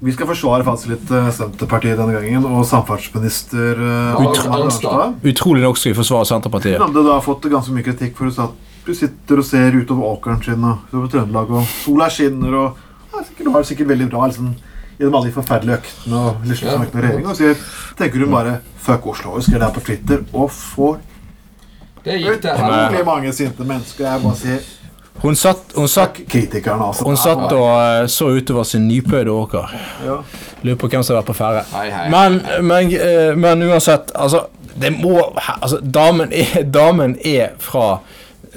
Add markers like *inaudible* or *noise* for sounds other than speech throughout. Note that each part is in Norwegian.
Vi skal forsvare faktisk litt eh, Senterpartiet denne gangen, og samferdselsminister eh, Arnstad. Utrolig nok skal vi forsvare Senterpartiet. Hun hadde da fått ganske mye kritikk for at du sitter og ser utover åkeren sin og utover Trøndelag, og sola skinner, og ja, sikkert, du har det sikkert veldig bra liksom, gjennom alle de forferdelige øktene og Ja. med regjeringen, og sier, tenker hun bare 'fuck Oslo', og skriver det her på Twitter, og får Det gikk til helvete. mange sinte mennesker. Jeg bare sier Hun satt, hun satt, altså. hun satt og eh, så utover sin nypøyde, åker. Ja. Lurer på hvem som har vært på ferde. Men, men, eh, men uansett, altså Det må altså, damen, er, *laughs* damen er fra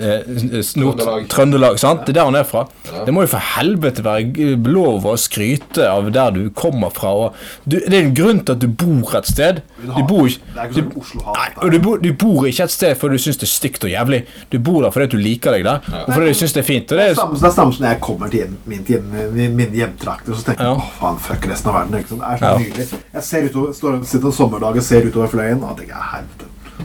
Trøndelag. Trøndelag. sant? Det er der han er fra. Ja. Det må jo for helvete være lov å skryte av der du kommer fra. Du, det er en grunn til at du bor et sted. Du bor ikke Det er ikke sånn Oslo-hat. Nei, og du, bor, du bor ikke et sted fordi du syns det er stygt og jævlig. Du bor der fordi du liker deg der, og fordi du syns det er fint. Det er, det er samme som når jeg kommer til hjem, min, min, min og så tenker jeg Ja. åh, faen, fuck resten av verden. Det er så Ja. nydelig. Jeg ser utover, står, sitter en sommerdag og ser utover fløyen, og tenker jeg.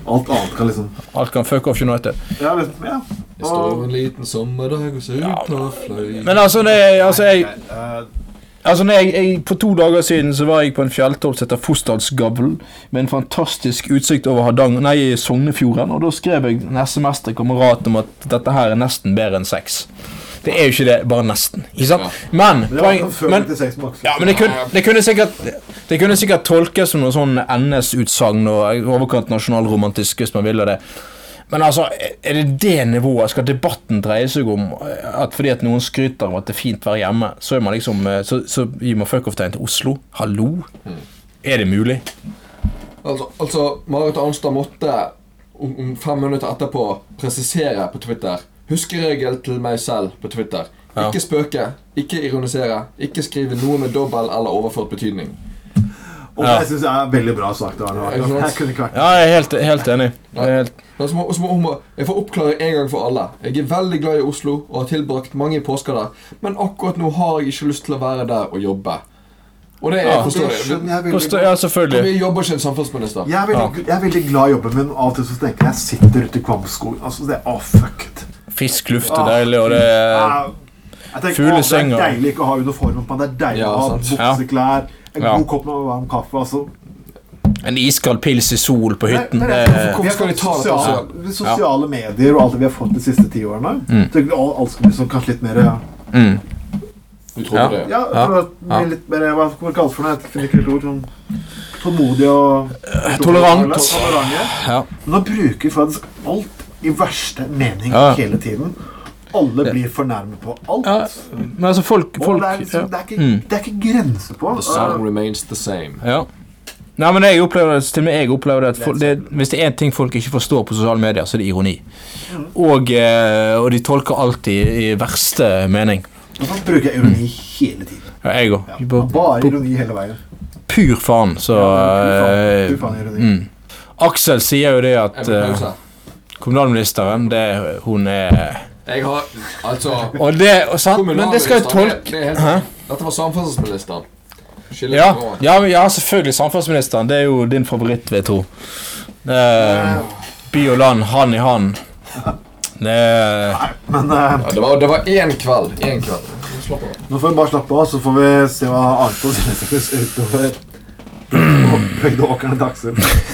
Alt annet kan liksom alt kan fuck off United. Ja, liksom, ja. Jeg står en liten sommerdag og ser ut på fløy. Men altså, det, altså jeg, Altså jeg, jeg, For to dager siden så var jeg på en fjelltopp som heter Fossdalsgavl, med en fantastisk utsikt over Hardanger, nei, Sognefjorden. Og da skrev jeg en SMS til kamerat om at dette her er nesten bedre enn sex. Det er jo ikke det, bare nesten. Ikke sant? Men, det poeng, men, ja, men det, kunne, det, kunne sikkert, det kunne sikkert tolkes som noe sånn NS-utsagn og overkant nasjonalromantisk hvis man ville det. Men altså, er det det nivået? Skal debatten dreie seg om at fordi at noen skryter av at det er fint å være hjemme, så, er man liksom, eh, så, så gir man fuck-off-tegn til Oslo? Hallo? Er det mulig? Altså, altså Marit Arnstad måtte om, om fem minutter etterpå presisere på Twitter Huskeregel til meg selv på Twitter. Ja. Ikke spøke, ikke ironisere, ikke skrive noe med dobbel eller overført betydning. Og Ja. det syns jeg er veldig bra sagt. Arne. Jeg kunne ikke vært Ja, jeg er helt, helt enig. Jeg er helt, så må, så må Jeg får oppklare en gang for alle. Jeg er veldig glad i Oslo og har tilbrakt mange påsker der, men akkurat nå har jeg ikke lyst til å være der og jobbe. Og det er Ja, forstår jeg. Forstår, jeg ja, selvfølgelig. Vi jobber ikke en samfunnsminister. Jeg er, veldig, jeg er veldig glad i jobben min, men av og til så tenker jeg jeg sitter ute i Kvamskog. Altså, det er, å, fuck. Frisk luft er deilig, og det er Fuglesenger. Fugle å, Det er deilig ikke å ha uniformen på, det er deilig Ja, å ha bukseklær, en Ja. god kopp med varm kaffe. altså. en iskald pils i sol på hytten. Nei, Det, det er- vi har fått ta sosiale, medier og alt det vi har fått de siste ti årene. Mm. Så alt skal bli sånn kanskje litt mer ja, mm. Du Ja. det? ja, Ja. Ja. litt mer Hva skal man kalle for noe? Jeg finner ikke et ord. Sånn tålmodig og tolerant. Tolerant. Ja. Nå bruker vi faktisk alt i verste mening Ja. hele tiden. Alle blir fornærmet på alt. ja, men altså, folk, folk det, er liksom, ja. det, er ikke, Mm. det er ikke grenser på. The song remains the same. Ja. Nei, men jeg opplever det, til og med jeg opplever det at folk, det, Hvis det er én ting folk ikke forstår på sosiale medier, så er det ironi. Og, eh, og de tolker alltid i verste mening. Så bruker jeg ironi hele tiden. Ja, jeg òg. Ja. Bare ironi hele veien. Pur faen, så Ja, eh, pur faen- pur faen ironi. mm. Aksel sier jo det at eh. Kommunalministeren, det hun er Jeg har Altså Og det og sant, Men det skal jo tolke det- det helt- Dette var samferdselsministeren. Ja, ja, ja, selvfølgelig. Samferdselsministeren. Det er jo din favoritt, vil jeg tro. Eh, by og land, hand i hand. Det Nei, men uh, Ja, det var det var én kveld. Én kveld. Slapp av. nå får vi bare slappe av, så får vi se hva Arnstad sier utover Høydeåkerne til Aksel.